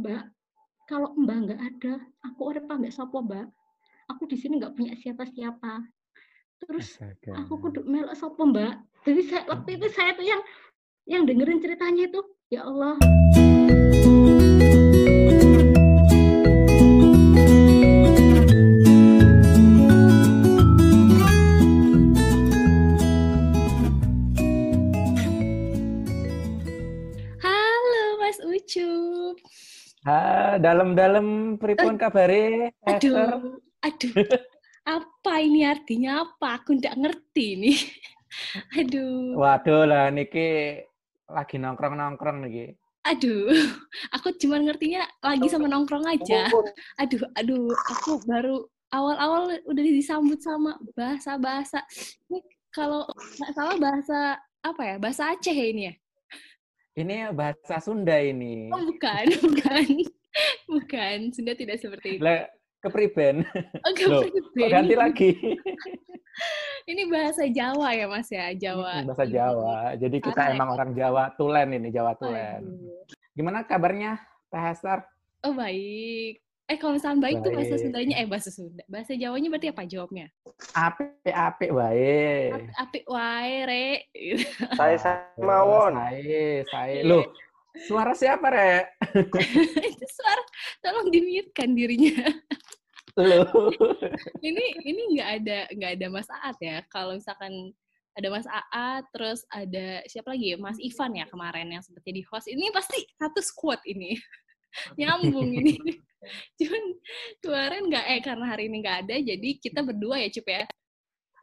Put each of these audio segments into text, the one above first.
Mbak, kalau Mbak nggak ada, aku urip ambek sapa, Mbak? Aku di sini nggak punya siapa-siapa. Terus Astaga. aku kudu melok sapa, Mbak? Jadi saya, waktu itu saya tuh yang yang dengerin ceritanya itu, ya Allah. Dalam-dalam pripun kabare? Esther? Aduh, aduh. Apa ini artinya apa? Aku nggak ngerti nih. Aduh, Waduh lah niki lagi nongkrong-nongkrong niki. aduh. Aku cuma ngertinya lagi sama nongkrong aja. Aduh, aduh. Aku baru awal-awal udah disambut sama bahasa-bahasa. Ini kalau nggak salah bahasa apa ya? Bahasa Aceh ya ini ya? Ini bahasa Sunda ini. Oh, bukan, bukan. Bukan, Sunda tidak seperti itu. Lah kepriben. Oh, Loh, kepriben. kok ganti lagi. Ini bahasa Jawa ya, Mas ya? Jawa. bahasa Jawa. Jadi kita Parah ya. emang orang Jawa Tulen ini, Jawa Tulen. Aduh. Gimana kabarnya, Teh Esther? Oh, baik. Eh, kalau misalnya baik tuh bahasa Baik. Sundanya, eh bahasa Sunda. Bahasa Jawanya berarti apa jawabnya? Apik-apik wae. Apik, apik wae, re. Saya Samawon. Saya, saya. Iya. Loh, suara siapa, Rek? Itu suara, tolong di-mute-kan dirinya. Loh. ini ini nggak ada nggak ada Mas Aat ya. Kalau misalkan ada Mas Aat, terus ada siapa lagi ya? Mas Ivan ya kemarin yang sempat jadi host. Ini pasti satu squad ini. Nyambung ini. Cuman kemarin nggak, eh karena hari ini nggak ada, jadi kita berdua ya Cup ya.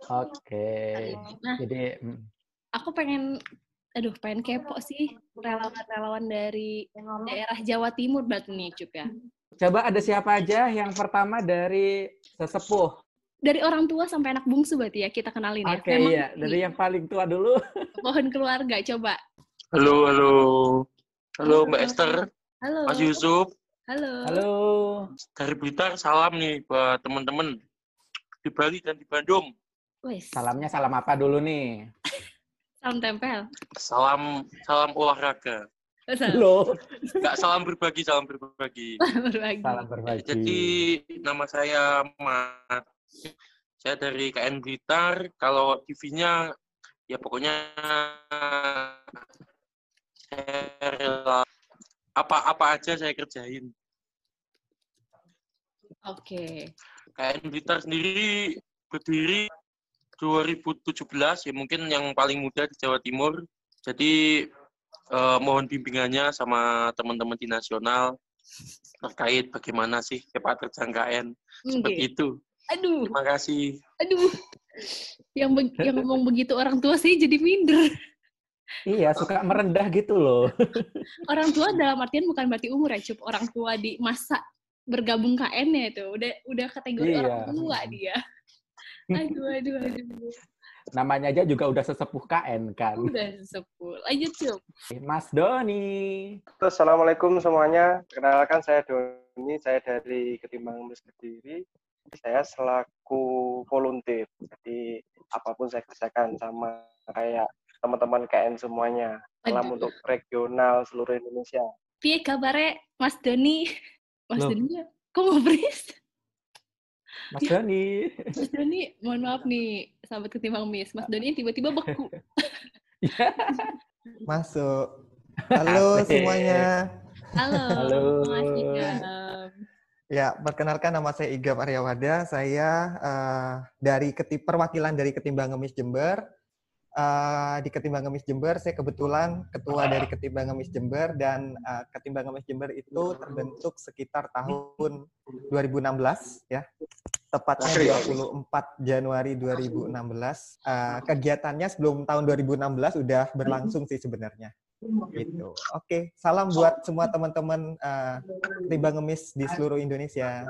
Oke. Nah, Jadi mm, aku pengen aduh pengen kepo sih relawan-relawan dari daerah Jawa Timur berarti nih Cup ya. coba ada siapa aja yang pertama dari sesepuh. Dari orang tua sampai anak bungsu berarti ya kita kenalin ya. Oke, Memang iya. Dari yang paling tua dulu. pohon keluarga coba. Halo, halo. Halo Mbak Esther, Halo. Mas Yusuf. Halo. Halo. Dari Blitar, salam nih buat teman-teman di Bali dan di Bandung. Wes. Salamnya salam apa dulu nih? Salam tempel. Salam salam olahraga. Oh, salam. Loh. Enggak salam berbagi, salam berbagi. berbagi. Salam berbagi. Jadi nama saya Mat. Saya dari KN Blitar. Kalau TV-nya ya pokoknya saya rela apa-apa aja saya kerjain. Oke. KN Blitar sendiri berdiri 2017 ya mungkin yang paling muda di Jawa Timur. Jadi eh, mohon bimbingannya sama teman-teman di nasional terkait bagaimana sih sepak terjang KN seperti itu. Aduh, Terima kasih. aduh. Yang be- yang ngomong begitu orang tua sih jadi minder. Iya, suka merendah gitu loh. Orang tua dalam artian bukan berarti umur ya, Cup. Orang tua di masa bergabung KN-nya itu udah udah kategori Iya. orang tua dia. Aduh, aduh, aduh. Namanya aja juga udah sesepuh KN kan. Udah sepuh. Lanjut, Cup. Mas Doni. Assalamualaikum semuanya. Kenalkan saya Doni, saya dari Ketimbang Mes Kediri. Saya selaku volunteer. Jadi apa pun saya kerjakan sama kayak teman-teman KN semuanya. Salam untuk regional seluruh Indonesia. Piye kabare Mas Doni? Mas. Doni kok ngobris? Mas Doni. Mas Doni, mohon maaf nih, sahabat ketimbang miss. Mas Doni tiba-tiba beku. Iya. Masuk. Halo Asik. semuanya. Halo, Halo. Mas Igam. Ya, perkenalkan nama saya Iga Aryawada. Saya eh, dari keti perwakilan dari Ketimbang Ngemis Jember. Eh, di Ketimbang Ngemis Jember, saya kebetulan ketua dari Ketimbang Ngemis Jember dan eh, Ketimbang Ngemis Jember itu terbentuk sekitar tahun 2016 ya. Tepatnya 24 Januari 2016. Eh, kegiatannya sebelum tahun 2016 udah berlangsung sih sebenarnya. Gitu. Oke, salam buat semua teman-teman eh, Ketimbang Ngemis di seluruh Indonesia.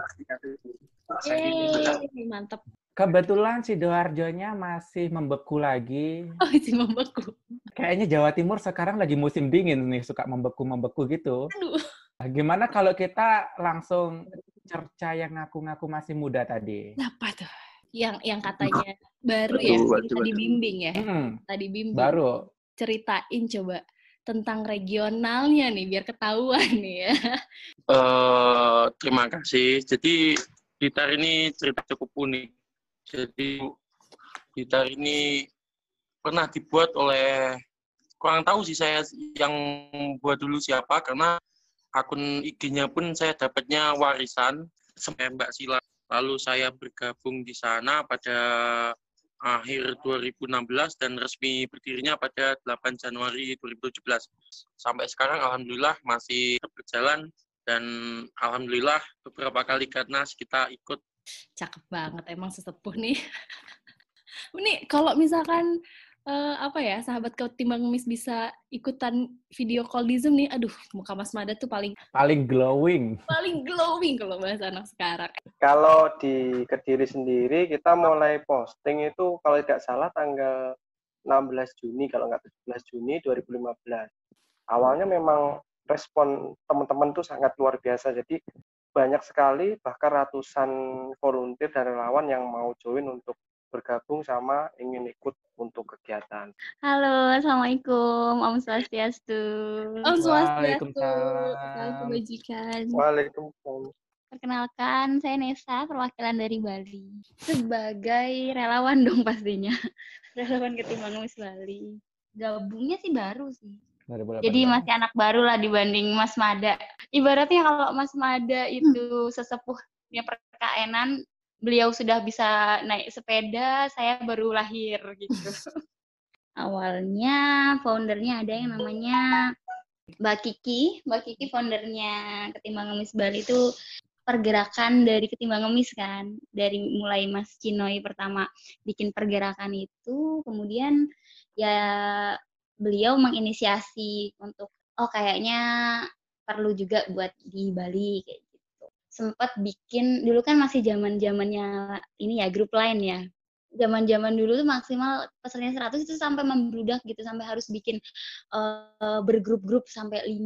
Yeay, mantap. Kebetulan Sidoarjonya masih membeku lagi. Oh, si membeku. Kayaknya Jawa Timur sekarang lagi musim dingin nih, suka membeku-membeku gitu. Aduh. Nah, Gimana kalau kita langsung cerca yang ngaku-ngaku masih muda tadi? Apa tuh? Yang yang katanya baru ya, tadi waduh. bimbing ya. Hmm, Tadi bimbing. baru. Ceritain coba tentang regionalnya nih, biar ketahuan nih ya. Eh, terima kasih. Jadi gitar ini cerita cukup unik. Jadi gitar ini pernah dibuat oleh kurang tahu sih saya yang buat dulu siapa karena akun IG-nya pun saya dapatnya warisan sama Mbak Sila. Lalu saya bergabung di sana pada akhir 2016 dan resmi berdirinya pada 8 Januari 2017. Sampai sekarang alhamdulillah masih berjalan dan alhamdulillah beberapa kali karena kita ikut Cakep banget emang sesepuh nih. Ini kalau misalkan eh, apa ya sahabat ketimbang ngemis bisa ikutan video call di Zoom nih, aduh muka Mas Mada tuh paling Paling glowing. paling glowing kalau bahasa anak sekarang. Kalau di Kediri sendiri kita mulai posting itu kalau tidak salah tanggal 16 Juni kalau nggak 17 Juni 2015. Awalnya memang respon teman-teman tuh sangat luar biasa. Jadi banyak sekali bahkan ratusan volunteer dan relawan yang mau join untuk bergabung sama ingin ikut untuk kegiatan. Halo, Assalamualaikum, Om Swastiastu. Om Swastiastu, Waalaikumsalam. kebajikan. Waalaikumsalam. Perkenalkan, saya Nesa, perwakilan dari Bali. Sebagai relawan dong pastinya. relawan ketimbang Ngemis Bali. Gabungnya sih baru sih. 2018. Jadi masih anak baru lah dibanding Mas Mada. Ibaratnya kalau Mas Mada itu sesepuhnya perkaenan, beliau sudah bisa naik sepeda, saya baru lahir gitu. Awalnya foundernya ada yang namanya Mbak Kiki. Mbak Kiki foundernya Ketimbang Ngemis Bali itu pergerakan dari Ketimbang Ngemis kan. Dari mulai Mas Cinoy pertama bikin pergerakan itu, kemudian ya beliau menginisiasi untuk oh kayaknya perlu juga buat di Bali kayak gitu. Sempat bikin dulu kan masih zaman-zamannya ini ya grup lain ya. Zaman-zaman dulu tuh maksimal pesannya 100 itu sampai membludak gitu sampai harus bikin eh, bergrup-grup sampai 5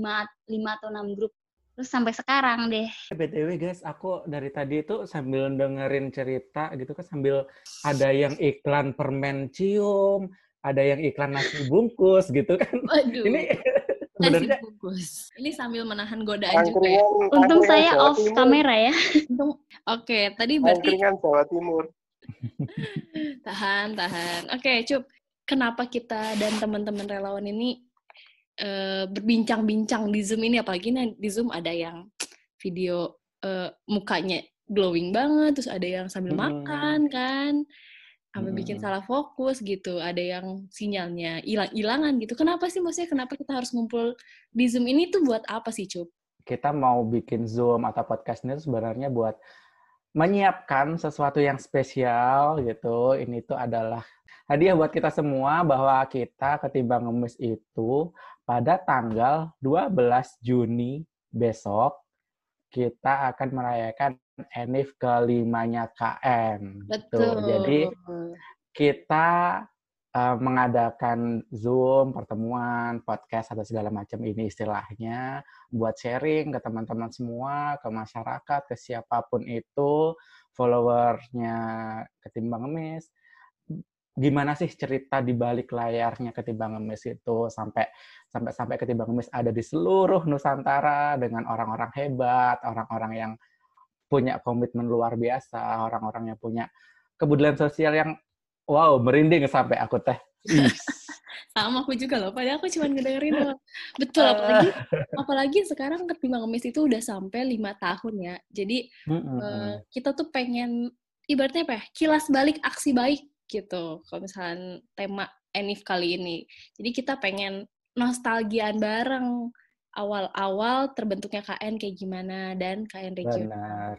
5 atau 6 grup. Terus sampai sekarang deh. BTW guys, aku dari tadi itu sambil dengerin cerita gitu kan sambil ada yang iklan permen cium, ada yang iklan nasi bungkus gitu kan. Waduh. Ini nasi sebenarnya bungkus. Ini sambil menahan godaan juga ya. Untung saya Jawa off Timur. kamera ya. Untung- Oke, tadi berarti Angkringan Jawa Timur. tahan, tahan. Oke, Cup. Kenapa kita dan teman-teman relawan ini eh, berbincang-bincang di Zoom ini? Apalagi nih di Zoom ada yang video eh, mukanya glowing banget, terus ada yang sambil Hmm. makan kan, sampai bikin Hmm. salah fokus gitu. Ada yang sinyalnya hilang-hilangan gitu. Kenapa sih maksudnya kenapa kita harus ngumpul di Zoom ini tuh buat apa sih, Cup? kita mau bikin Zoom atau podcast ini sebenarnya buat menyiapkan sesuatu yang spesial gitu. Ini tuh adalah hadiah buat kita semua bahwa kita ketimbang ngemis itu pada tanggal 12 Juni besok kita akan merayakan Enif kelimanya KM. Gitu. Jadi kita eh, mengadakan Zoom, pertemuan, podcast atau segala macam ini istilahnya buat sharing ke teman-teman semua, ke masyarakat, ke siapa pun itu, followersnya Ketimbang Ngemis. Gimana sih cerita di balik layarnya Ketimbang Ngemis itu sampai sampai sampai Ketimbang Ngemis ada di seluruh Nusantara dengan orang-orang hebat, orang-orang yang punya komitmen luar biasa, orang-orang yang punya kepedulian sosial yang wow merinding sampai aku teh. Sama aku juga loh, padahal aku cuma ngedengerin doang. Betul, apalagi apalagi sekarang ketimbang ngemis itu udah sampai lima tahun ya. Jadi mm-mm. eh, kita tuh pengen ibaratnya apa ya? Kilas balik aksi baik gitu. Kalau misalnya tema Enif kali ini. Jadi kita pengen nostalgiaan bareng awal-awal terbentuknya KN kayak gimana dan KN regional. Benar.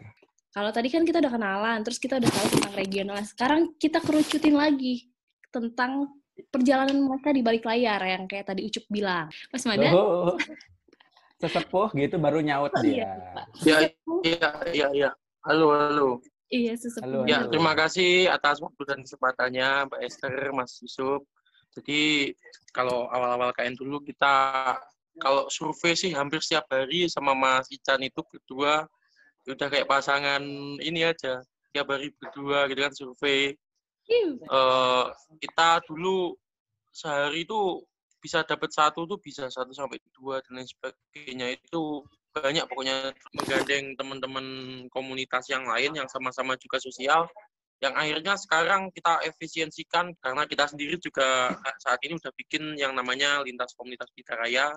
Kalau tadi kan kita udah kenalan, terus kita udah tahu tentang regional. Sekarang kita kerucutin lagi tentang perjalanan mereka di balik layar yang kayak tadi Ucup bilang. Mas Mada, Oh, sesepuh gitu baru nyaut Oh, iya, dia. Pak. Ya, iya, iya, iya. Halo, halo. Iya, sesepuh. Halo, Ya, halo. terima kasih atas waktu dan kesempatannya, Mbak Esther, Mas Yusuf. Jadi, kalau awal-awal KN dulu kita, kalau survei sih hampir setiap hari sama Mas Ican itu berdua, udah kayak pasangan ini aja, tiap hari berdua gitu kan survei. Iu. Eh, kita dulu sehari itu bisa dapat satu tuh bisa satu sampai dua dan lain sebagainya itu banyak pokoknya menggandeng teman-teman komunitas yang lain yang sama-sama juga sosial yang akhirnya sekarang kita efisiensikan karena kita sendiri juga saat ini udah bikin yang namanya lintas komunitas Bitaraya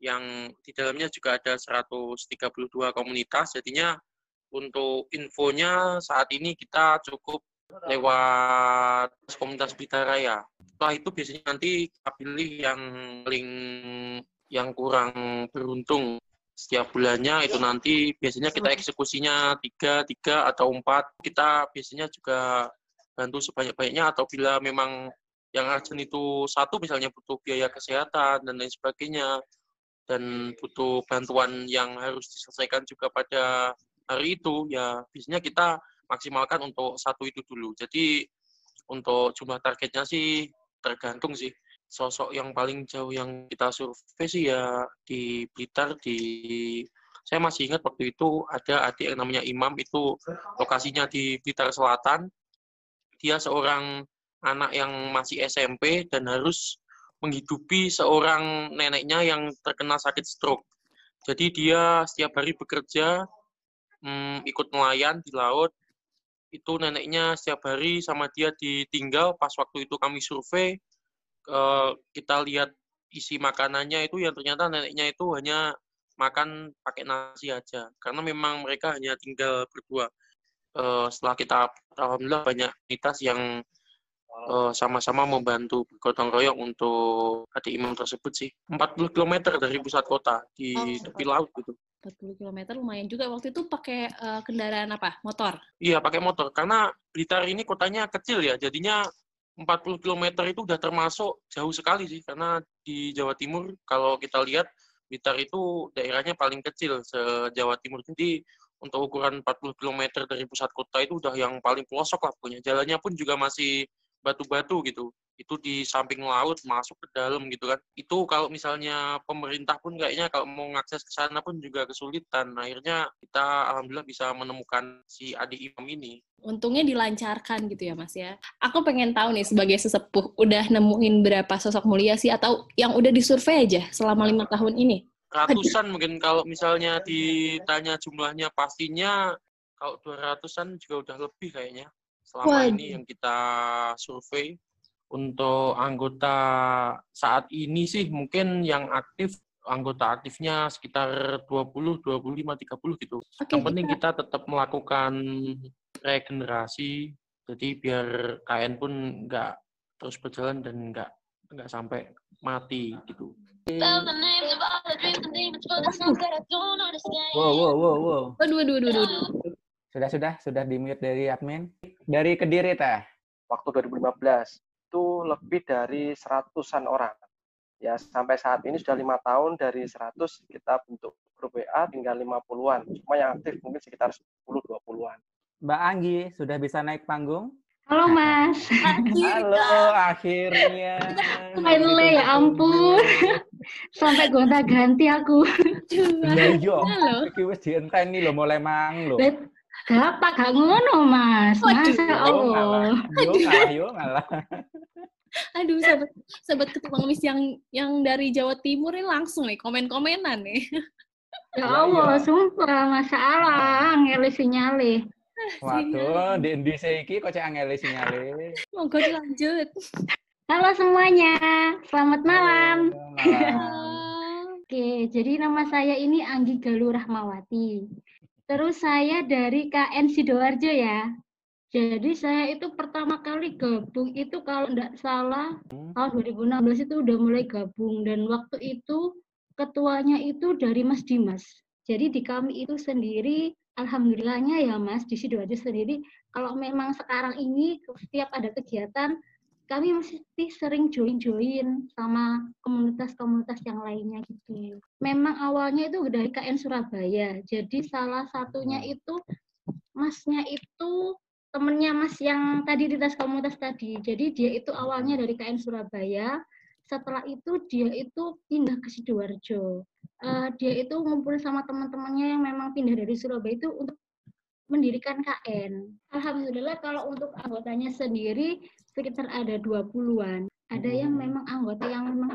yang di dalamnya juga ada 132 komunitas. Jadinya untuk infonya saat ini kita cukup lewat komunitas Bitaraya. Setelah itu biasanya nanti kita pilih yang paling yang kurang beruntung setiap bulannya. Itu nanti biasanya kita eksekusinya tiga tiga atau empat. Kita biasanya juga bantu sebanyak-banyaknya. Atau bila memang yang urgent itu satu misalnya butuh biaya kesehatan dan lain sebagainya dan butuh bantuan yang harus diselesaikan juga pada hari itu ya biasanya kita maksimalkan untuk satu itu dulu. Jadi untuk jumlah targetnya sih tergantung sih. Sosok yang paling jauh yang kita survei sih ya di Blitar di saya masih ingat waktu itu ada adik yang namanya Imam itu lokasinya di Blitar Selatan. Dia seorang anak yang masih SMP dan harus menghidupi seorang neneknya yang terkena sakit stroke. Jadi dia setiap hari bekerja hmm, ikut nelayan di laut. Itu neneknya setiap hari sama dia ditinggal. Pas waktu itu kami survei uh, kita lihat isi makanannya itu yang ternyata neneknya itu hanya makan pakai nasi aja. Karena memang mereka hanya tinggal berdua. Uh, setelah kita alhamdulillah banyak komunitas yang sama-sama membantu bergotong royong untuk adik imam tersebut sih. 40 km dari pusat kota di oh, tepi laut gitu. 40 km lumayan juga. Waktu itu pakai uh, kendaraan apa? Motor? Iya pakai motor. Karena Blitar ini kotanya kecil ya jadinya 40 km itu udah termasuk jauh sekali sih. Karena di Jawa Timur kalau kita lihat Blitar itu daerahnya paling kecil se-Jawa Timur. Jadi untuk ukuran 40 km dari pusat kota itu udah yang paling pelosok lah. Pokoknya. Jalannya pun juga masih batu-batu gitu. Itu di samping laut masuk ke dalam gitu kan. Itu kalau misalnya pemerintah pun kayaknya kalau mau ngakses ke sana pun juga kesulitan. Akhirnya kita alhamdulillah bisa menemukan si adik imam ini. Untungnya dilancarkan gitu ya mas ya. Aku pengen tahu nih sebagai sesepuh udah nemuin berapa sosok mulia sih? Atau yang udah disurvei aja selama lima tahun ini? Ratusan mungkin kalau misalnya ditanya jumlahnya pastinya kalau dua ratusan juga udah lebih kayaknya selama Waduh. ini yang kita survei untuk anggota saat ini sih mungkin yang aktif anggota aktifnya sekitar 20, 25, 30 gitu. Okay, yang penting kita tetap melakukan regenerasi, jadi biar KN pun nggak terus berjalan dan nggak nggak sampai mati gitu. Wow, wow, wow, wow. Waduh, waduh, waduh, waduh. Sudah, sudah, sudah di mute dari admin. Dari Kediri, Teh. Waktu 2015 itu lebih dari seratusan orang. Ya, sampai saat ini sudah lima tahun dari 100 kita bentuk grup WA tinggal 50-an. Cuma yang aktif mungkin sekitar 10-20-an. Mbak Anggi, sudah bisa naik panggung? Halo Mas. Halo, akhirnya. Finally ya ampun. Sampai gonta ganti aku. Iya, Halo. Iki wis dienteni lho mulai mang lho. Gak gak ngono, Mas. Masa Allah. Yo ngalah, yo ngalah. Aduh, sahabat, sahabat ketua ngemis yang yang dari Jawa Timur ini langsung nih komen-komenan nih. Ya Allah, ya. sumpah masalah ngeli sinyale. Waduh, di Indonesia iki kok cek angel sinyale. Monggo dilanjut. Halo semuanya, selamat malam. malam. Oke, jadi nama saya ini Anggi Galuh Rahmawati. Terus saya dari KN Sidoarjo ya. Jadi saya itu pertama kali gabung itu kalau tidak salah tahun 2016 itu udah mulai gabung dan waktu itu ketuanya itu dari Mas Dimas. Jadi di kami itu sendiri alhamdulillahnya ya Mas di Sidoarjo sendiri kalau memang sekarang ini setiap ada kegiatan kami mesti sering join-join sama komunitas-komunitas yang lainnya gitu. Memang awalnya itu dari KN Surabaya. Jadi salah satunya hmm. itu masnya itu temennya mas yang tadi di tas komunitas tadi. Jadi dia itu awalnya dari KN Surabaya. Setelah itu dia itu pindah ke Sidoarjo. Uh, dia itu ngumpul sama teman-temannya yang memang pindah dari Surabaya itu untuk mendirikan KN. Alhamdulillah kalau untuk anggotanya sendiri sekitar ada 20-an. Ada yang hmm. memang anggota yang memang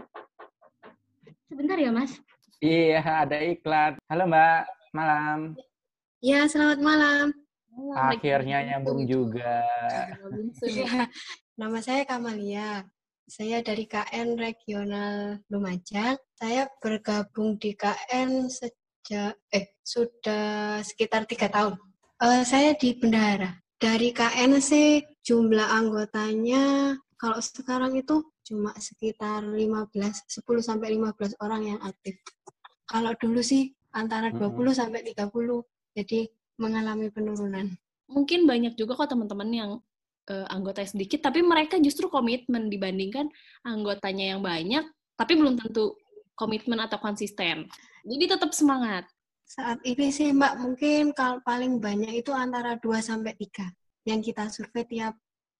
sebentar ya Mas. Iya, ada iklan. Halo Mbak, malam. Ya, selamat malam. Akhirnya nyambung juga. Ya, nama saya Kamalia. Saya dari KN Regional Lumajang. Saya bergabung di KN sejak eh sudah sekitar tiga tahun. Uh, saya di bendahara. Dari KN sih jumlah anggotanya kalau sekarang itu cuma sekitar 15 10 sampai 15 orang yang aktif. Kalau dulu sih antara 20 hmm. sampai 30. Jadi mengalami penurunan. Mungkin banyak juga kok teman-teman yang uh, anggotanya sedikit, tapi mereka justru komitmen dibandingkan anggotanya yang banyak, tapi belum tentu komitmen atau konsisten. Jadi tetap semangat. Saat ini sih Mbak, mungkin kalau paling banyak itu antara 2 sampai 3 yang kita survei tiap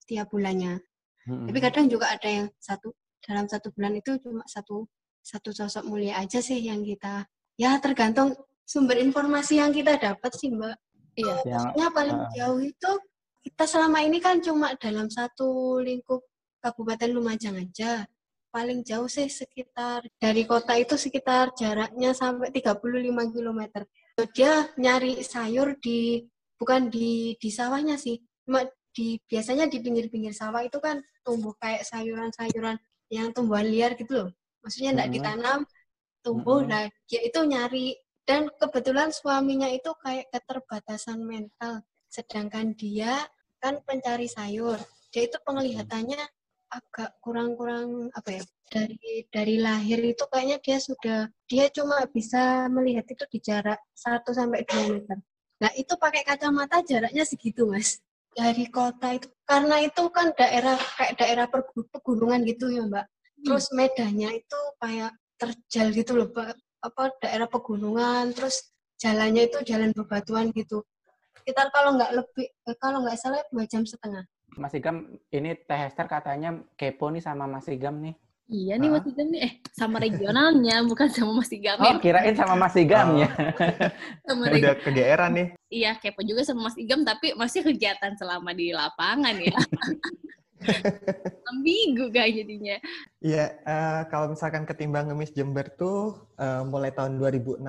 tiap bulannya. Hmm. Tapi kadang juga ada yang satu dalam satu bulan itu cuma satu satu sosok mulia aja sih yang kita ya tergantung sumber informasi yang kita dapat sih Mbak. Iya. Maksudnya paling uh, jauh itu kita selama ini kan cuma dalam satu lingkup Kabupaten Lumajang aja paling jauh sih sekitar dari kota itu sekitar jaraknya sampai 35 km. Dia nyari sayur di bukan di di sawahnya sih, cuma di biasanya di pinggir-pinggir sawah itu kan tumbuh kayak sayuran-sayuran yang tumbuhan liar gitu loh. Maksudnya enggak hmm. ditanam, tumbuh, hmm. nah dia itu nyari dan kebetulan suaminya itu kayak keterbatasan mental, sedangkan dia kan pencari sayur. Dia itu penglihatannya agak kurang-kurang apa ya dari dari lahir itu kayaknya dia sudah dia cuma bisa melihat itu di jarak 1 sampai 2 meter. Nah, itu pakai kacamata jaraknya segitu, Mas. Dari kota itu karena itu kan daerah kayak daerah pegunungan gitu ya, Mbak. Hmm. Terus medannya itu kayak terjal gitu loh, Mbak. Apa daerah pegunungan, terus jalannya itu jalan bebatuan gitu. Kita kalau nggak lebih kalau nggak salah dua jam setengah. Mas Igam, ini Teh Hester katanya kepo nih sama Mas Igam nih. Iya nih Mas Igam nih, eh sama regionalnya, bukan sama Mas Igam. Oh, kirain sama Mas Igamnya. Oh. sama Udah kegeeran nih. Iya, kepo juga sama Mas Igam, tapi masih kegiatan selama di lapangan ya. Ambigu kayak jadinya. Iya, uh, kalau misalkan ketimbang ngemis Jember tuh uh, mulai tahun 2016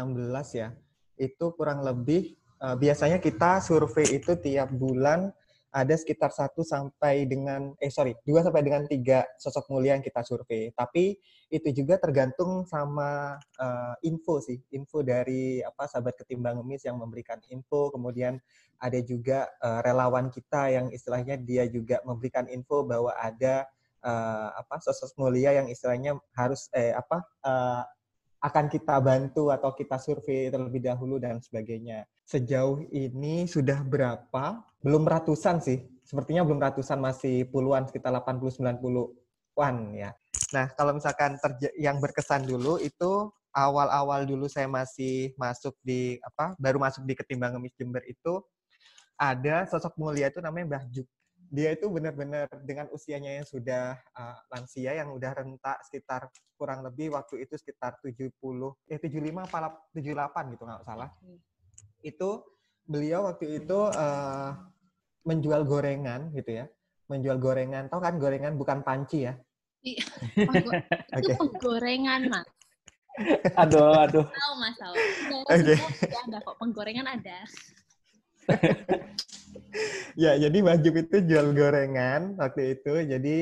ya, itu kurang lebih uh, biasanya kita survei itu tiap bulan ada sekitar satu sampai dengan eh sorry dua sampai dengan tiga sosok mulia yang kita survei. Tapi itu juga tergantung sama uh, info sih, info dari apa sahabat ketimbang ngemis yang memberikan info. Kemudian ada juga uh, relawan kita yang istilahnya dia juga memberikan info bahwa ada uh, apa sosok mulia yang istilahnya harus eh apa uh, akan kita bantu atau kita survei terlebih dahulu dan sebagainya. Sejauh ini sudah berapa? Belum ratusan sih. Sepertinya belum ratusan, masih puluhan, sekitar 80-90-an ya. Nah, kalau misalkan yang berkesan dulu itu awal-awal dulu saya masih masuk di apa baru masuk di ketimbang ngemis Jember itu ada sosok mulia itu namanya Mbah Juk dia itu benar-benar dengan usianya yang sudah uh, lansia yang udah rentak sekitar kurang lebih waktu itu sekitar 70 eh 75 apa 78 gitu nggak salah. Hmm. Itu beliau waktu itu uh, menjual gorengan gitu ya. Menjual gorengan. Tahu kan gorengan bukan panci ya? Iya. itu okay. penggorengan, Mas. aduh, aduh. Tahu, Mas, tahu. Okay. Ada kok penggorengan ada. ya, jadi Jup itu jual gorengan waktu itu. Jadi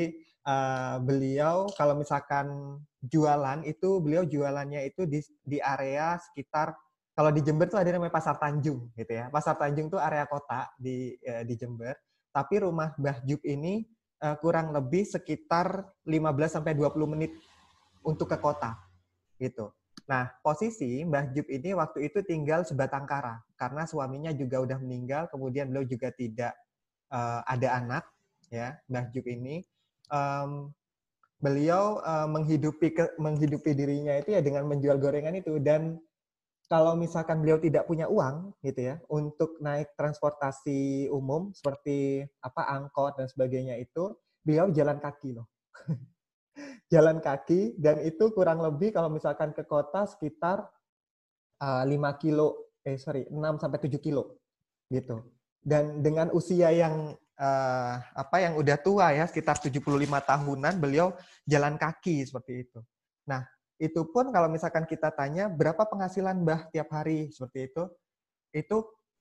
uh, beliau kalau misalkan jualan itu beliau jualannya itu di di area sekitar kalau di Jember tuh ada namanya Pasar Tanjung gitu ya. Pasar Tanjung tuh area kota di uh, di Jember. Tapi rumah Mbah Jup ini uh, kurang lebih sekitar 15 sampai 20 menit untuk ke kota gitu. Nah, posisi Mbah Jup ini waktu itu tinggal sebatang kara karena suaminya juga udah meninggal, kemudian beliau juga tidak uh, ada anak, ya Mbah Jup ini. Um, beliau uh, menghidupi ke, menghidupi dirinya itu ya dengan menjual gorengan itu dan kalau misalkan beliau tidak punya uang gitu ya untuk naik transportasi umum seperti apa angkot dan sebagainya itu beliau jalan kaki loh jalan kaki dan itu kurang lebih kalau misalkan ke kota sekitar uh, eh, 5 kilo eh sorry 6 sampai 7 kilo gitu. Dan dengan usia yang uh, apa yang udah tua ya sekitar 75 tahunan beliau jalan kaki seperti itu. Nah, itu pun kalau misalkan kita tanya berapa penghasilan Mbah tiap hari seperti itu, itu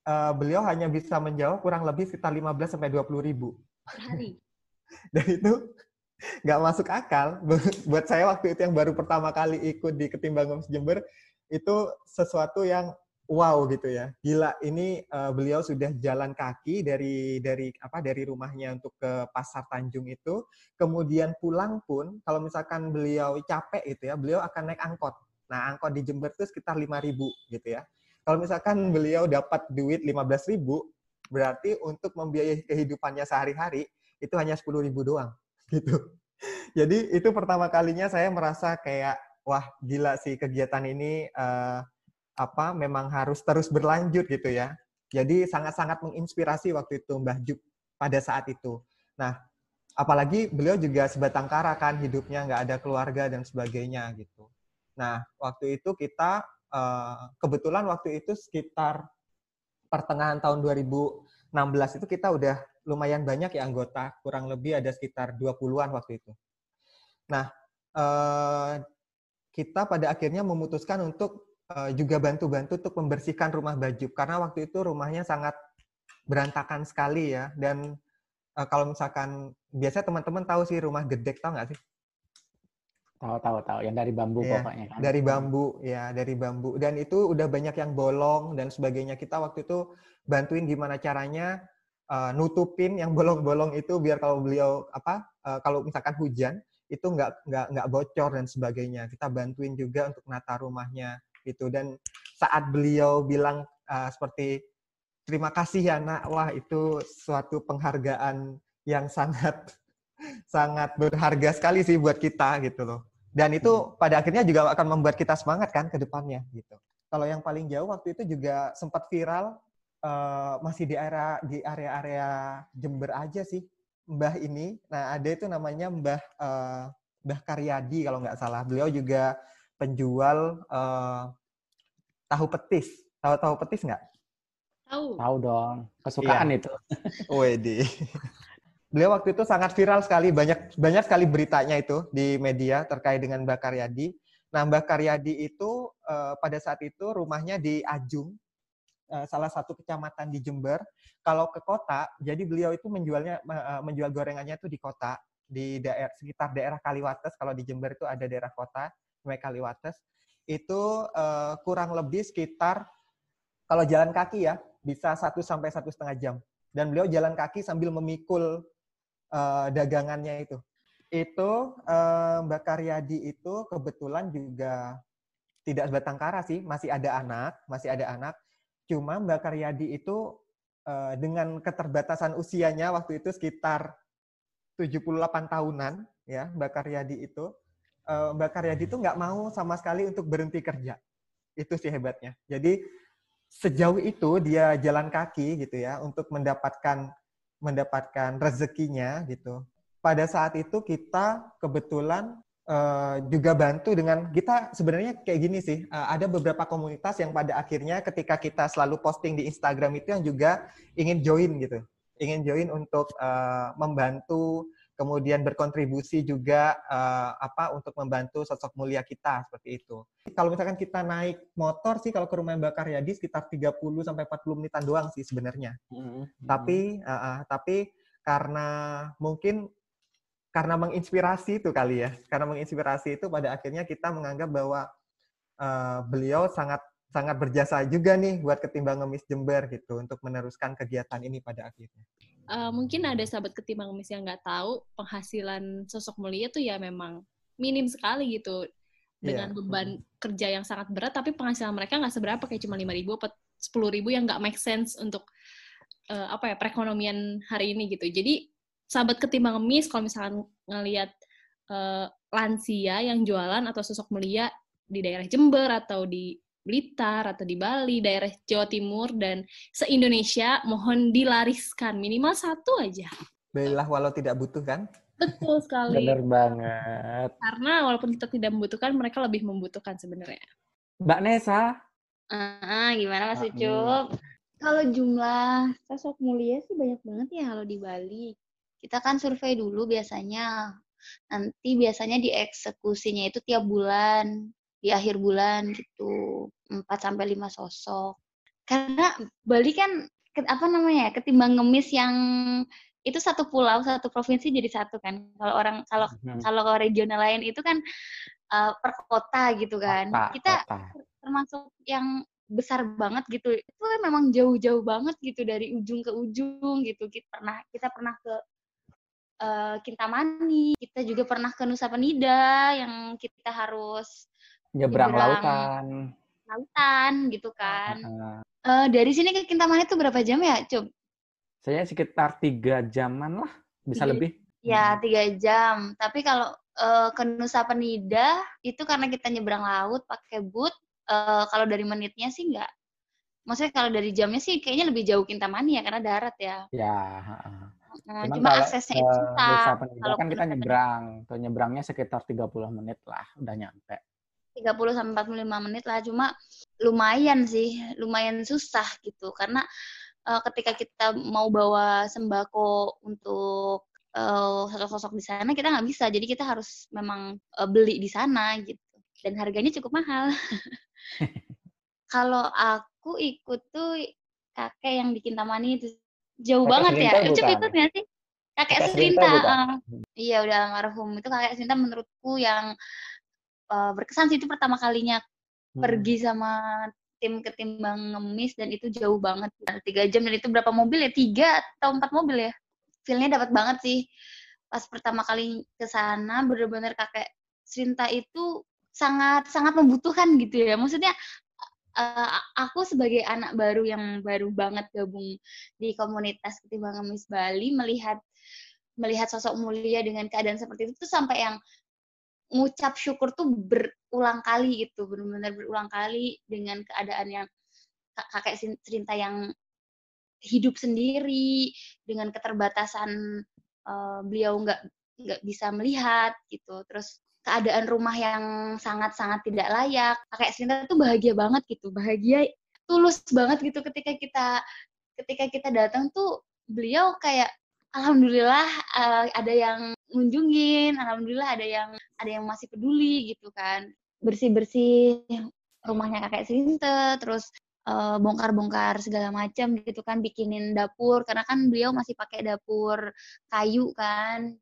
uh, beliau hanya bisa menjawab kurang lebih sekitar 15 sampai 20 ribu. Per hari. Dan itu nggak masuk akal. Buat saya waktu itu yang baru pertama kali ikut di Ketimbang Jember, itu sesuatu yang wow gitu ya. Gila ini uh, beliau sudah jalan kaki dari dari apa dari rumahnya untuk ke Pasar Tanjung itu. Kemudian pulang pun kalau misalkan beliau capek gitu ya, beliau akan naik angkot. Nah, angkot di Jember itu sekitar 5.000 gitu ya. Kalau misalkan beliau dapat duit 15.000, berarti untuk membiayai kehidupannya sehari-hari itu hanya 10.000 doang gitu. Jadi itu pertama kalinya saya merasa kayak wah gila sih kegiatan ini uh, apa memang harus terus berlanjut gitu ya. Jadi sangat-sangat menginspirasi waktu itu Mbah Juk pada saat itu. Nah, apalagi beliau juga sebatang kara kan hidupnya nggak ada keluarga dan sebagainya gitu. Nah, waktu itu kita eh, kebetulan waktu itu sekitar pertengahan tahun 2016 itu kita udah lumayan banyak ya anggota, kurang lebih ada sekitar 20-an waktu itu. Nah, eh, kita pada akhirnya memutuskan untuk uh, juga bantu-bantu untuk membersihkan rumah baju karena waktu itu rumahnya sangat berantakan sekali ya dan uh, kalau misalkan biasa teman-teman tahu sih rumah gedek tahu nggak sih? Tahu tahu tahu yang dari bambu ya, pokoknya kan. Dari bambu ya dari bambu dan itu udah banyak yang bolong dan sebagainya kita waktu itu bantuin gimana caranya uh, nutupin yang bolong-bolong itu biar kalau beliau apa uh, kalau misalkan hujan itu nggak nggak nggak bocor dan sebagainya. Kita bantuin juga untuk nata rumahnya gitu. Dan saat beliau bilang uh, seperti terima kasih ya nak. Wah itu suatu penghargaan yang sangat sangat berharga sekali sih buat kita gitu loh. Dan itu hmm. pada akhirnya juga akan membuat kita semangat kan ke depannya gitu. Kalau yang paling jauh waktu itu juga sempat viral uh, masih di area di area-area Jember aja sih Mbah ini nah ada itu namanya Mbah uh, Mbah Karyadi kalau nggak salah beliau juga penjual uh, tahu petis. Tahu tahu petis nggak? Tahu. Tahu dong. Kesukaan iya. itu. Wede. Beliau waktu itu sangat viral sekali, banyak banyak sekali beritanya itu di media terkait dengan Mbak Karyadi. Nah, Mbak Karyadi itu uh, pada saat itu rumahnya di Ajung, salah satu kecamatan di Jember. Kalau ke kota, jadi beliau itu menjualnya uh, menjual gorengannya itu di kota, di daerah sekitar daerah Kaliwates. Kalau di Jember itu ada daerah kota, namanya Kaliwates. Itu uh, kurang lebih sekitar kalau jalan kaki ya bisa satu sampai satu setengah jam. Dan beliau jalan kaki sambil memikul uh, dagangannya itu. Itu uh, Mbak Karyadi itu kebetulan juga tidak sebatang kara sih. Masih ada anak masih ada anak cuma Mbak Karyadi itu uh, dengan keterbatasan usianya waktu itu sekitar 78 tahunan ya Mbak Karyadi itu uh, Mbak Karyadi itu nggak mau sama sekali untuk berhenti kerja. Itu sih hebatnya. Jadi sejauh itu dia jalan kaki gitu ya untuk mendapatkan mendapatkan rezekinya gitu. Pada saat itu kita kebetulan uh, juga bantu dengan kita sebenarnya kayak gini sih. Uh, ada beberapa komunitas yang pada akhirnya ketika kita selalu posting di Instagram itu yang juga ingin join gitu. Ingin join untuk uh, membantu kemudian berkontribusi juga uh, apa untuk membantu sosok mulia kita seperti itu. Kalau misalkan kita naik motor sih kalau ke rumah Mbak Karyadi sekitar 30 sampai 40 menitan doang sih sebenarnya. Mm-hmm. Tapi uh, uh, tapi karena mungkin karena menginspirasi itu kali ya. Karena menginspirasi itu pada akhirnya kita menganggap bahwa uh, beliau sangat sangat berjasa juga nih buat ketimbang ngemis Jember gitu untuk meneruskan kegiatan ini pada akhirnya uh, mungkin ada sahabat ketimbang ngemis yang nggak tahu penghasilan sosok mulia tuh ya memang minim sekali gitu dengan yeah. beban kerja yang sangat berat tapi penghasilan mereka nggak seberapa kayak cuma lima ribu atau sepuluh ribu yang nggak make sense untuk uh, apa ya perekonomian hari ini gitu jadi sahabat ketimbang ngemis kalau misalkan ngelihat uh, lansia yang jualan atau sosok mulia di daerah Jember atau di Blitar atau di Bali, daerah Jawa Timur dan se-Indonesia mohon dilariskan minimal satu aja. Belilah walau tidak butuh kan? Betul sekali. Benar banget. Karena walaupun kita tidak membutuhkan, mereka lebih membutuhkan sebenarnya. Mbak Nesa. Ah, gimana Mas Ucup? Kalau jumlah sosok mulia sih banyak banget ya kalau di Bali. Kita kan survei dulu biasanya Nanti biasanya dieksekusinya itu tiap bulan, di akhir bulan gitu. 4 sampai 5 sosok. Karena Bali kan apa namanya ya, ketimbang ngemis yang itu satu pulau, satu provinsi jadi satu kan. Kalau orang kalau hmm. kalau regional lain itu kan uh, per kota gitu kan. Kota, kita kota. termasuk yang besar banget gitu. Itu memang jauh-jauh banget gitu dari ujung ke ujung gitu. Kita pernah kita pernah ke uh, Kintamani, kita juga pernah ke Nusa Penida yang kita harus nyebrang lautan. Lautan gitu kan. Uh, uh, dari sini ke Kintamani itu berapa jam ya, Coba saya sekitar tiga jaman lah, bisa lebih. Ya, tiga jam. Tapi kalau uh, ke Nusa Penida, itu karena kita nyebrang laut pakai boot, uh, kalau dari menitnya sih enggak. Maksudnya kalau dari jamnya sih kayaknya lebih jauh Kintamani ya, karena darat ya. Ya. Nah, cuma kalau, aksesnya itu susah. Kalau kan kita nyebrang. Tuh nyebrangnya sekitar 30 menit lah, udah nyampe. 30 sampai 45 menit lah, cuma lumayan sih, lumayan susah gitu. Karena uh, ketika kita mau bawa sembako untuk uh, sosok-sosok di sana kita nggak bisa jadi kita harus memang uh, beli di sana gitu dan harganya cukup mahal kalau aku ikut tuh kakek yang di Kintamani itu jauh kakek banget ya? Cukup ikut nggak sih? Kakek, kakek uh, iya udah almarhum itu kakek Serinta menurutku yang uh, berkesan sih itu pertama kalinya hmm. pergi sama tim ketimbang ngemis dan itu jauh banget. Tiga jam dan itu berapa mobil ya? Tiga atau empat mobil ya? Feelnya dapat banget sih. Pas pertama kali ke sana bener-bener kakek Sinta itu sangat sangat membutuhkan gitu ya. Maksudnya uh, aku sebagai anak baru yang baru banget gabung di komunitas ketimbang ngemis Bali melihat melihat sosok mulia dengan keadaan seperti itu tuh sampai yang ngucap syukur tuh berulang kali gitu benar-benar berulang kali dengan keadaan yang kakek cerita yang hidup sendiri dengan keterbatasan uh, beliau nggak nggak bisa melihat gitu. Terus keadaan rumah yang sangat-sangat tidak layak kakek cerita tuh bahagia banget gitu bahagia tulus banget gitu ketika kita ketika kita datang tuh beliau kayak alhamdulillah uh, ada yang ngunjungin, alhamdulillah ada yang ada yang masih peduli gitu kan. Bersih-bersih rumahnya kakek Sinte, terus uh, bongkar-bongkar segala macam gitu kan, bikinin dapur karena kan beliau masih pakai dapur kayu kan.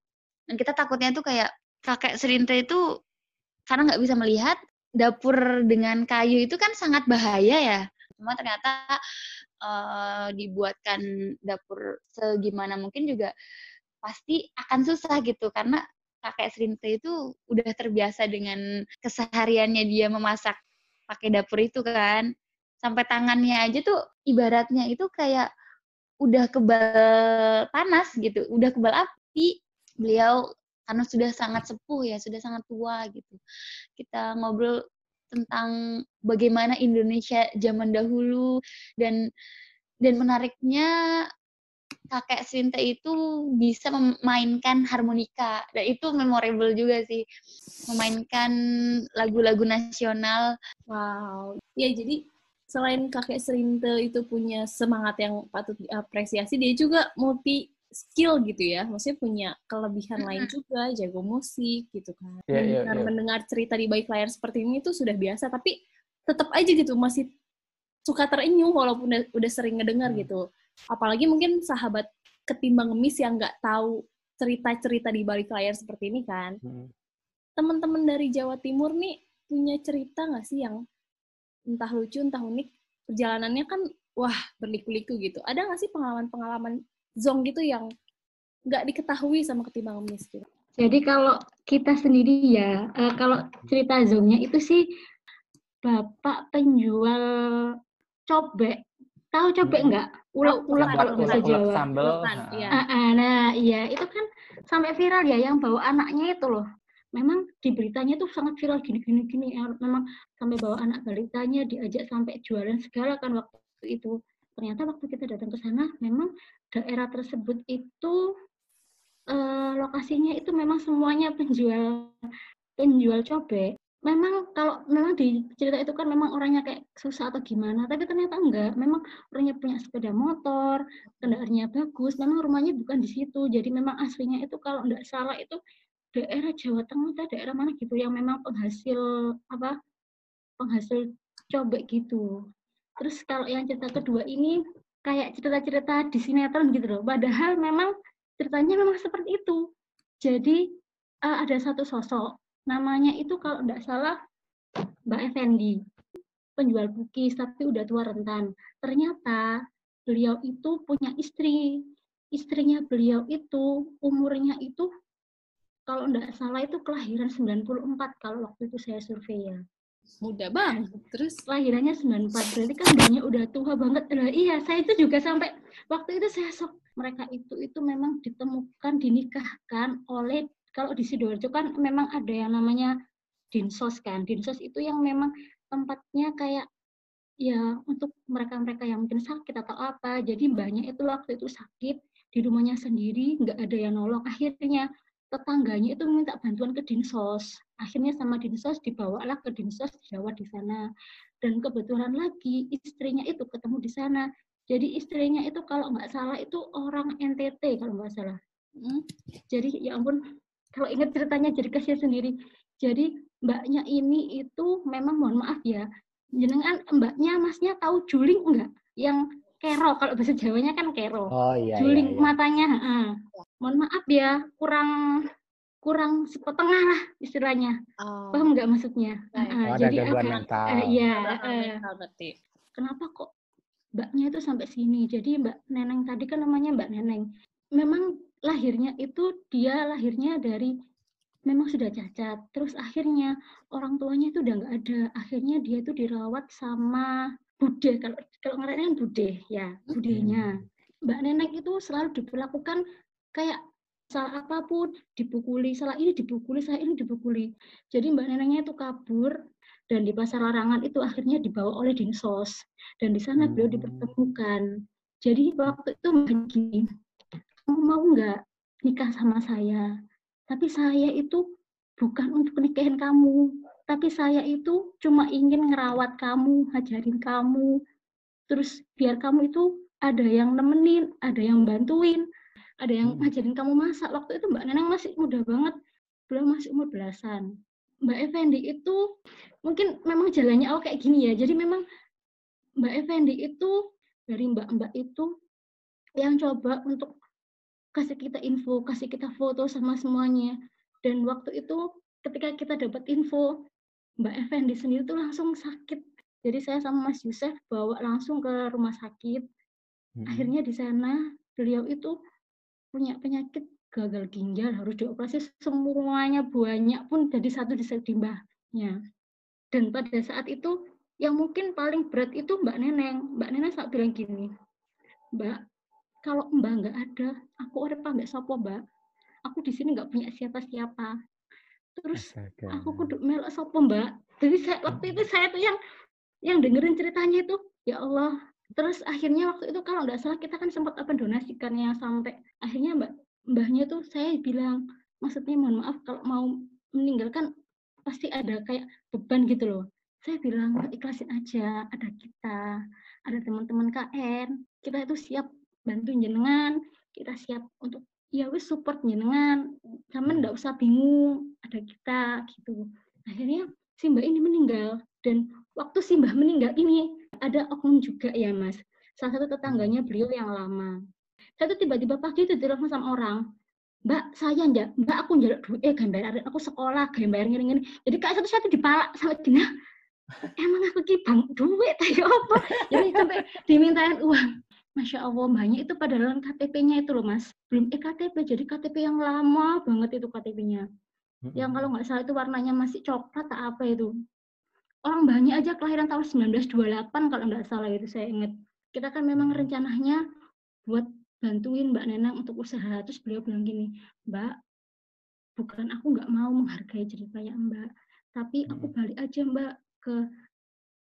Dan kita takutnya tuh kayak kakek Serinte itu karena nggak bisa melihat dapur dengan kayu itu kan sangat bahaya ya. Cuma ternyata uh, dibuatkan dapur segimana mungkin juga pasti akan susah gitu. Karena kakek Srinte itu udah terbiasa dengan kesehariannya dia memasak pakai dapur itu kan. Sampai tangannya aja tuh ibaratnya itu kayak udah kebal panas gitu udah kebal api. Beliau karena sudah sangat sepuh ya sudah sangat tua gitu. Kita ngobrol tentang bagaimana Indonesia zaman dahulu dan dan menariknya kakek Sinta itu bisa memainkan harmonika. Dan itu memorable juga sih memainkan lagu-lagu nasional. Wow. Ya jadi selain kakek Serinta itu punya semangat yang patut diapresiasi dia juga multi skill gitu ya, maksudnya punya kelebihan lain juga, jago musik gitu kan. Yeah, yeah, yeah. mendengar cerita di balik layar seperti ini itu sudah biasa, tapi tetap aja gitu masih suka terenyuh walaupun udah, udah sering ngedengar hmm. gitu. Apalagi mungkin sahabat ketimbang ngemis yang nggak tahu cerita-cerita di balik layar seperti ini kan. Hmm. Teman-teman dari Jawa Timur nih punya cerita nggak sih yang entah lucu entah unik perjalanannya kan wah berliku-liku gitu. Ada nggak sih pengalaman-pengalaman zong gitu yang nggak diketahui sama ketimbang ngemis gitu. Jadi kalau kita sendiri ya, uh, kalau cerita zongnya itu sih bapak penjual cobek. Tahu cobek nggak? Ulek-ulek kalau bahasa Jawa. Sambel. Iya. Nah, iya itu kan sampai viral ya yang bawa anaknya itu loh. Memang di beritanya tuh sangat viral gini-gini gini. Memang sampai bawa anak balitanya diajak sampai jualan segala kan waktu itu ternyata waktu kita datang ke sana memang daerah tersebut itu eh, lokasinya itu memang semuanya penjual penjual cobek memang kalau memang di cerita itu kan memang orangnya kayak susah atau gimana tapi ternyata enggak. Memang orangnya punya sepeda motor kendaraannya bagus memang rumahnya bukan di situ. Jadi memang aslinya itu kalau enggak salah itu daerah Jawa Tengah atau daerah mana gitu yang memang penghasil apa penghasil cobek gitu. Terus kalau yang cerita kedua ini kayak cerita-cerita di sinetron gitu loh. Padahal memang ceritanya memang seperti itu. Jadi uh, ada satu sosok namanya itu kalau tidak salah Mbak Effendi penjual cookies tapi udah tua rentan. Ternyata beliau itu punya istri. Istrinya beliau itu umurnya itu kalau tidak salah itu kelahiran 94 kalau waktu itu saya survei ya. Muda bang, terus lahirannya 94 berarti kan banyak udah tua banget. Nah, iya, saya itu juga sampai waktu itu saya sok mereka itu itu memang ditemukan dinikahkan oleh kalau di Sidoarjo kan memang ada yang namanya dinsos kan. Dinsos itu yang memang tempatnya kayak ya untuk mereka-mereka yang mungkin sakit atau apa. Jadi banyak itu waktu itu sakit di rumahnya sendiri, nggak ada yang nolong. Akhirnya tetangganya itu minta bantuan ke dinsos. Akhirnya sama dinsos dibawalah ke dinsos Jawa di sana. Dan kebetulan lagi istrinya itu ketemu di sana. Jadi istrinya itu kalau nggak salah itu orang NTT kalau nggak salah. Hmm. Jadi ya ampun, kalau ingat ceritanya jadi kasihan sendiri. Jadi mbaknya ini itu memang mohon maaf ya, jenengan mbaknya masnya tahu juling enggak? Yang kero kalau bahasa Jawanya kan kero. Oh iya. Juling iya, iya. matanya. Uh. Mohon maaf ya, kurang kurang setengah lah istilahnya. Oh. Paham nggak maksudnya? Uh, oh, jadi agak mental. Uh, iya. Uh, kenapa kok mbaknya itu sampai sini? Jadi mbak Neneng tadi kan namanya mbak Neneng. Memang lahirnya itu dia lahirnya dari memang sudah cacat. Terus akhirnya orang tuanya itu udah nggak ada. Akhirnya dia itu dirawat sama bude kalau kalau ngarepnya kan bude ya budenya mbak nenek itu selalu diperlakukan kayak salah apa pun dipukuli salah ini dipukuli salah ini dipukuli. Jadi mbak neneknya itu kabur dan di pasar larangan itu akhirnya dibawa oleh dinsos. Dan di sana beliau hmm. dipertemukan. Jadi waktu itu begini kamu mau nggak nikah sama saya? Tapi saya itu bukan untuk nikahin kamu. Tapi saya itu cuma ingin ngerawat kamu, ngajarin kamu, terus biar kamu itu ada yang nemenin, ada yang bantuin, ada yang hmm. ngajarin kamu masak. Waktu itu Mbak Neneng masih muda banget, belum masih umur belasan. Mbak Effendi itu mungkin memang jalannya aku kayak gini ya. Jadi memang Mbak Effendi itu dari mbak-mbak itu yang coba untuk kasih kita info, kasih kita foto sama semuanya. Dan waktu itu ketika kita dapat info Mbak Effendi sendiri tuh langsung sakit. Jadi saya sama Mas Yusuf bawa langsung ke rumah sakit. Hmm. Akhirnya di sana beliau itu punya penyakit gagal ginjal harus dioperasi semuanya banyak pun jadi satu di sedimbahnya. Dan pada saat itu yang mungkin paling berat itu Mbak Neneng. Mbak Neneng saat bilang gini, Mbak, kalau Mbak nggak ada, aku orang mbak sopo Mbak. Aku di sini nggak punya siapa-siapa terus Astaga. aku kudu melok sopo mbak jadi saya, waktu itu saya tuh yang yang dengerin ceritanya itu ya Allah terus akhirnya waktu itu kalau nggak salah kita kan sempat apa donasikan sampai akhirnya mbak mbahnya tuh saya bilang maksudnya mohon maaf kalau mau meninggalkan pasti ada kayak beban gitu loh. Saya bilang ikhlasin aja ada kita ada teman-teman KN kita itu siap bantu jenengan kita siap untuk ya wis support jenengan sama ndak usah bingung ada kita gitu. Akhirnya si mbak ini meninggal dan waktu si mbak meninggal ini ada oknum juga ya mas. Salah satu tetangganya beliau yang lama. Saya tuh tiba-tiba pagi itu telepon sama orang mbak saya ndak mbak aku njaluk duit eh gambar aku sekolah gambar ngene-ngene. Jadi kayak satu satu dipalak sama Dina emang aku ki bang duit ayo apa? Jadi sampai dimintain uang. Masya Allah, banyak itu padahal KTP-nya itu loh mas. Belum EKTP, jadi KTP yang lama banget itu KTP-nya. Yang kalau nggak salah itu warnanya masih coklat tak apa itu. Orang banyak aja kelahiran tahun 1928 kalau nggak salah itu saya ingat. Kita kan memang rencananya buat bantuin Mbak Nenang untuk usaha. Terus beliau bilang gini, Mbak, bukan aku nggak mau menghargai ceritanya Mbak, tapi aku balik aja Mbak ke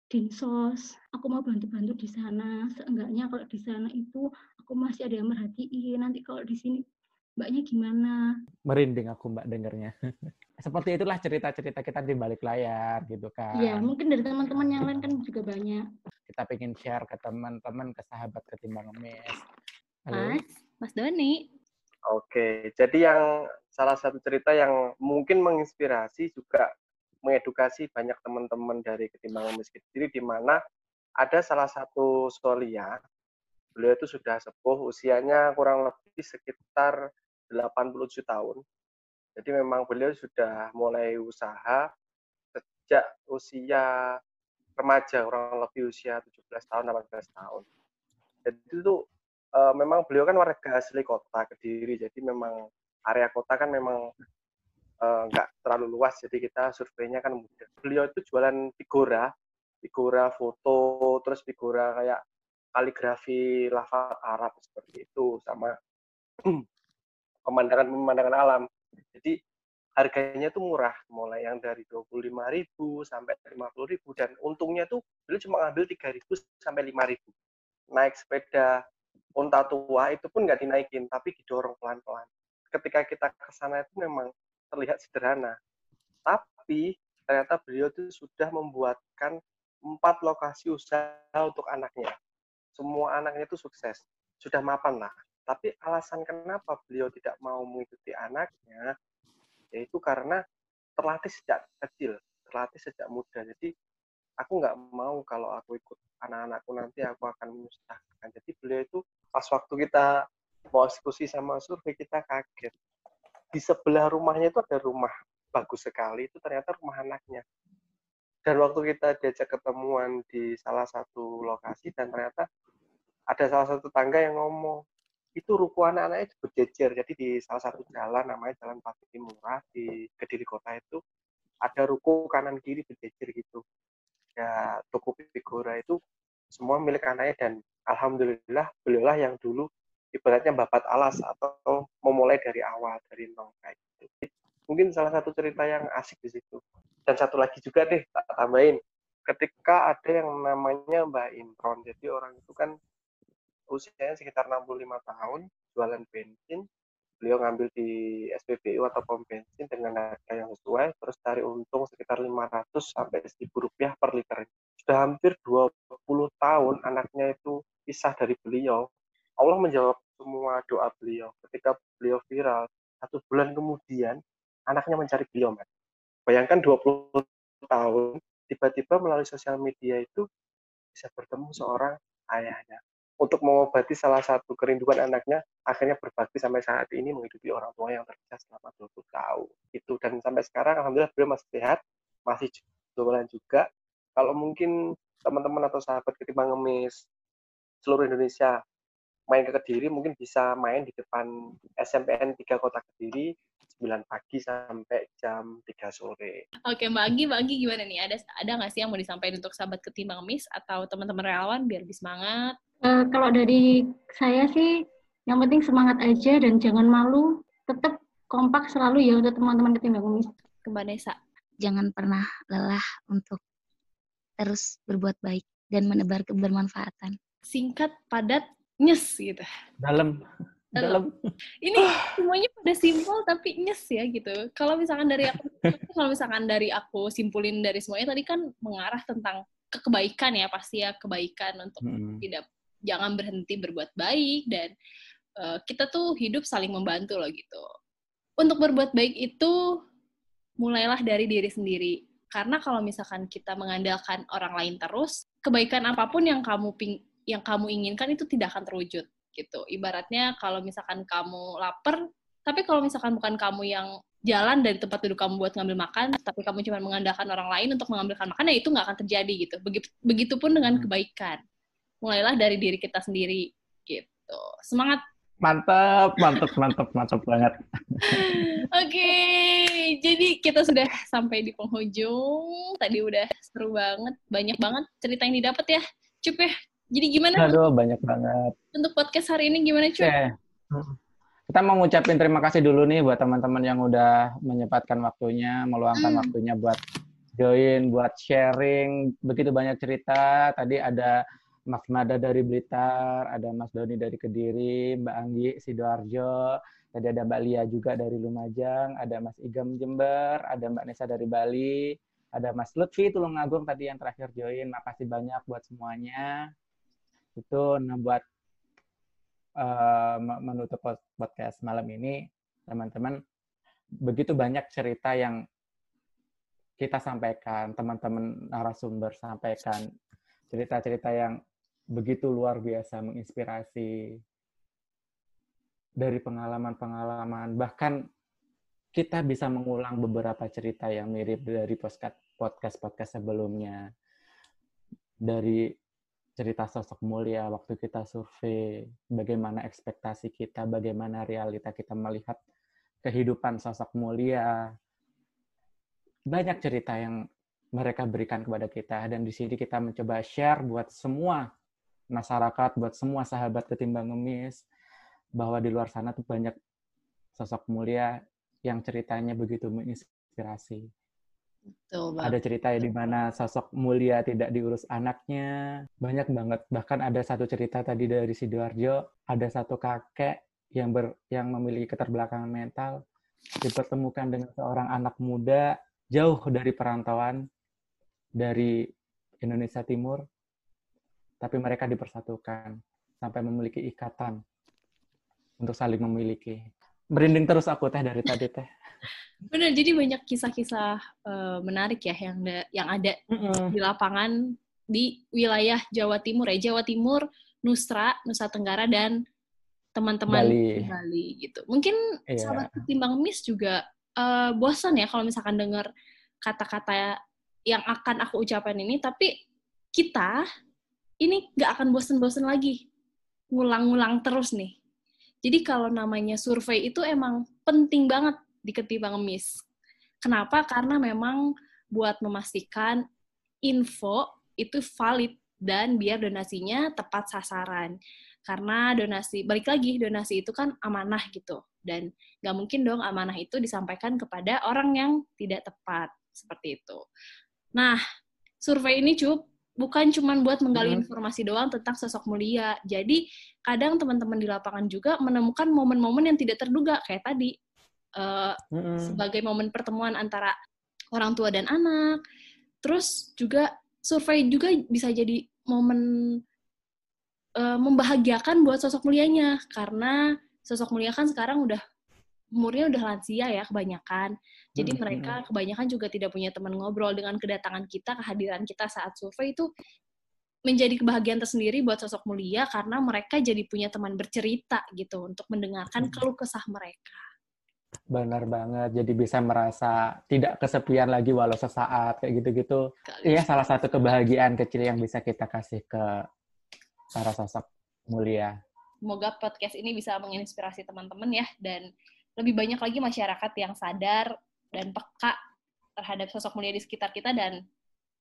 dinsos, aku mau bantu-bantu di sana. Seenggaknya kalau di sana itu aku masih ada yang merhatiin. Nanti kalau di sini mbaknya gimana? Merinding aku mbak dengernya. Seperti itulah cerita-cerita kita di balik layar gitu kan. Iya, mungkin dari teman-teman yang lain kan juga banyak. Kita pengen share ke teman-teman, ke sahabat ketimbang ngemis. Mas, Mas Doni. Oke, jadi yang salah satu cerita yang mungkin menginspirasi juga mengedukasi banyak teman-teman dari Ketimbangan Miskin Diri di mana ada salah satu solia, beliau itu sudah sepuh, usianya kurang lebih sekitar 87 tahun. Jadi memang beliau sudah mulai usaha sejak usia remaja, kurang lebih usia 17 tahun, 18 tahun. Jadi itu uh, memang beliau kan warga asli kota Kediri, jadi memang area kota kan memang eh, nggak terlalu luas, jadi kita surveinya kan mudah. Beliau itu jualan figura, figura foto, terus figura kayak kaligrafi lafaz Arab seperti itu, sama pemandangan-pemandangan alam. Jadi harganya tuh murah, mulai yang dari 25.000 sampai 50.000 dan untungnya tuh beliau cuma ngambil 3.000 sampai 5.000. Naik sepeda unta tua itu pun nggak dinaikin, tapi didorong pelan-pelan. Ketika kita ke sana itu memang terlihat sederhana. Tapi ternyata beliau itu sudah membuatkan empat lokasi usaha untuk anaknya. Semua anaknya itu sukses. Sudah mapan lah. Tapi alasan kenapa beliau tidak mau mengikuti anaknya, yaitu karena terlatih sejak kecil, terlatih sejak muda. Jadi aku nggak mau kalau aku ikut anak-anakku nanti aku akan menyusahkan. Jadi beliau itu pas waktu kita mau diskusi sama survei kita kaget. Di sebelah rumahnya itu ada rumah bagus sekali, itu ternyata rumah anaknya. Dan waktu kita diajak ketemuan di salah satu lokasi dan ternyata ada salah satu tangga yang ngomong, itu ruko anak-anaknya berjejer. Jadi di salah satu jalan namanya Jalan Pati Murah di Kediri Kota itu ada ruko kanan kiri berjejer gitu. Ya toko figura itu semua milik anaknya dan alhamdulillah beliaulah yang dulu ibaratnya babat alas atau memulai dari awal dari nol kayak gitu. Mungkin salah satu cerita yang asik di situ. Dan satu lagi juga deh tak tambahin. Ketika ada yang namanya Mbak Imron, jadi orang itu kan usianya sekitar 65 tahun, jualan bensin, beliau ngambil di SPBU atau pom bensin dengan harga yang sesuai, terus cari untung sekitar 500 sampai 1000 rupiah per liter. Sudah hampir 20 tahun anaknya itu pisah dari beliau, Allah menjawab semua doa beliau. Ketika beliau viral, satu bulan kemudian anaknya mencari beliau, man. Bayangkan 20 tahun, tiba-tiba melalui sosial media itu bisa bertemu seorang ayahnya. Untuk mengobati salah satu kerinduan anaknya, akhirnya berbakti sampai saat ini menghidupi orang tua yang terpisah selama 20 tahun. Itu dan sampai sekarang alhamdulillah beliau masih sehat, masih jualan juga. Kalau mungkin teman-teman atau sahabat ketimbang ngemis seluruh Indonesia main ke Kediri mungkin bisa main di depan SMPN 3 Kota Kediri 9 pagi sampai jam 3 sore. Oke, Mbak Anggi, Mbak Anggi gimana nih? Ada ada nggak sih yang mau disampaikan untuk sahabat ketimbang mis atau teman-teman relawan biar lebih semangat? Uh, kalau dari saya sih, yang penting semangat aja dan jangan malu. Tetap kompak selalu ya untuk teman-teman ketimbang mis. Ke Mbak Nesa. Jangan pernah lelah untuk terus berbuat baik dan menebar kebermanfaatan singkat, padat, nyes gitu. Dalam. Dalam. Ini semuanya pada simpel tapi nyes ya gitu. Kalau misalkan dari aku, kalau misalkan dari aku simpulin dari semuanya tadi kan mengarah tentang kebaikan ya pasti ya kebaikan untuk hmm. tidak jangan berhenti berbuat baik dan uh, kita tuh hidup saling membantu loh gitu. Untuk berbuat baik itu mulailah dari diri sendiri. Karena kalau misalkan kita mengandalkan orang lain terus, kebaikan apa pun yang kamu ping yang kamu inginkan itu tidak akan terwujud gitu. Ibaratnya kalau misalkan kamu lapar, tapi kalau misalkan bukan kamu yang jalan dari tempat duduk kamu buat ngambil makan, tapi kamu cuma mengandalkan orang lain untuk mengambilkan makan, ya itu nggak akan terjadi gitu. Begitu, begitupun dengan hmm. kebaikan. Mulailah dari diri kita sendiri gitu. Semangat. Mantap, mantap, mantap, mantap banget. Oke, okay, jadi kita sudah sampai di penghujung. Tadi udah seru banget, banyak banget cerita yang didapat ya. Cukup ya, jadi gimana? Aduh, banyak banget. Untuk podcast hari ini gimana, cuy? Okay. Kita mau ngucapin terima kasih dulu nih buat teman-teman yang udah menyempatkan waktunya, meluangkan hmm. waktunya buat join, buat sharing. Begitu banyak cerita. Tadi ada Mas Mada dari Blitar, ada Mas Doni dari Kediri, Mbak Anggi Sidoarjo, tadi ada Mbak Lia juga dari Lumajang, ada Mas Igam Jember, ada Mbak Nesa dari Bali, ada Mas Lutfi Tulungagung tadi yang terakhir join. Makasih banyak buat semuanya itu nah buat uh, menutup podcast malam ini, teman-teman, begitu banyak cerita yang kita sampaikan, teman-teman narasumber sampaikan, cerita-cerita yang begitu luar biasa menginspirasi dari pengalaman-pengalaman, bahkan kita bisa mengulang beberapa cerita yang mirip dari podcast-podcast sebelumnya. Dari cerita sosok mulia waktu kita survei, bagaimana ekspektasi kita, bagaimana realita kita melihat kehidupan sosok mulia. Banyak cerita yang mereka berikan kepada kita dan di sini kita mencoba share buat semua masyarakat, buat semua sahabat ketimbang ngemis bahwa di luar sana tuh banyak sosok mulia yang ceritanya begitu menginspirasi. Betul. Ada cerita di mana sosok mulia tidak diurus anaknya. Banyak banget. Bahkan ada satu cerita tadi dari Sidoarjo, ada satu kakek yang ber, yang memiliki keterbelakangan mental dipertemukan dengan seorang anak muda jauh dari perantauan dari Indonesia Timur, tapi mereka dipersatukan sampai memiliki ikatan untuk saling memiliki. Merinding terus aku teh dari tadi teh. Benar, jadi banyak kisah-kisah uh, menarik ya yang yang ada mm -hmm. di lapangan di wilayah Jawa Timur ya. Jawa Timur, Nusra, Nusa Tenggara dan teman-teman Bali. Bali gitu. Mungkin yeah. sahabat ketimbang Miss juga uh, bosan ya kalau misalkan dengar kata-kata yang akan aku ucapkan ini, tapi kita ini nggak akan bosan-bosan lagi ngulang-ngulang terus nih. Jadi kalau namanya survei itu emang penting banget di ketimbang miss. Kenapa? Karena memang buat memastikan info itu valid dan biar donasinya tepat sasaran. Karena donasi, balik lagi, donasi itu kan amanah gitu. Dan nggak mungkin dong amanah itu disampaikan kepada orang yang tidak tepat. Seperti itu. Nah, survei ini cukup bukan cuma buat menggali hmm. informasi doang tentang sosok mulia. Jadi kadang teman-teman di lapangan juga menemukan momen-momen yang tidak terduga kayak tadi uh, hmm. sebagai momen pertemuan antara orang tua dan anak. Terus juga survei juga bisa jadi momen uh, membahagiakan buat sosok mulianya karena sosok mulia kan sekarang udah umurnya udah lansia ya kebanyakan. Jadi hmm, mereka hmm. kebanyakan juga tidak punya teman ngobrol dengan kedatangan kita, kehadiran kita saat survei itu menjadi kebahagiaan tersendiri buat sosok mulia karena mereka jadi punya teman bercerita gitu untuk mendengarkan keluh kesah mereka. Benar banget. Jadi bisa merasa tidak kesepian lagi walau sesaat kayak gitu-gitu. Iya salah satu kebahagiaan kecil yang bisa kita kasih ke para sosok mulia. Semoga podcast ini bisa menginspirasi teman-teman ya dan lebih banyak lagi masyarakat yang sadar dan peka terhadap sosok mulia di sekitar kita dan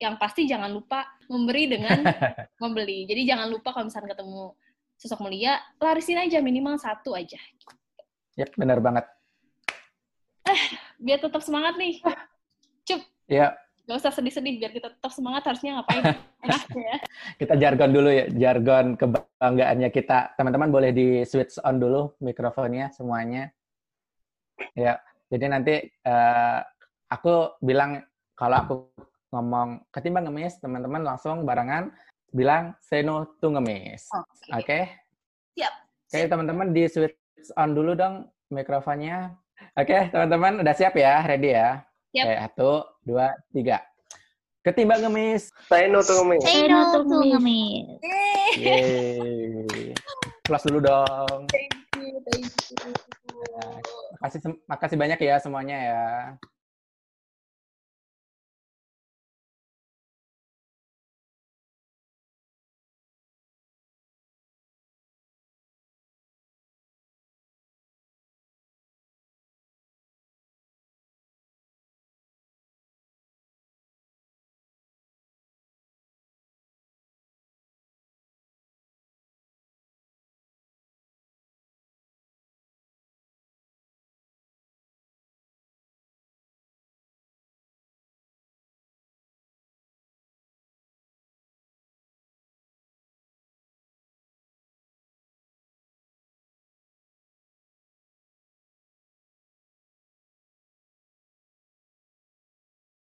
yang pasti jangan lupa memberi dengan membeli. Jadi jangan lupa kalau misalnya ketemu sosok mulia, larisin aja minimal satu aja. Yap, benar banget. Eh, biar tetap semangat nih. Cup. Ya. Gak usah sedih-sedih, biar kita tetap semangat harusnya ngapain? ya. Kita jargon dulu ya, jargon kebanggaannya kita. Teman-teman boleh di switch on dulu mikrofonnya semuanya. Ya, jadi nanti uh, aku bilang kalau aku ngomong ketimbang ngemis, teman-teman langsung barengan bilang say no to ngemis. Oke? Okay. Okay? Siap. Oke, okay, teman-teman di switch on dulu dong mikrofonnya. Oke, okay, teman-teman udah siap ya? Ready ya? Siap. Oke, satu, dua, tiga. Ketimbang ngemis. Say no to ngemis. Say no to ngemis. Yeay. Kelas dulu dong. Thank you, thank you. Makasih, makasih banyak ya semuanya ya.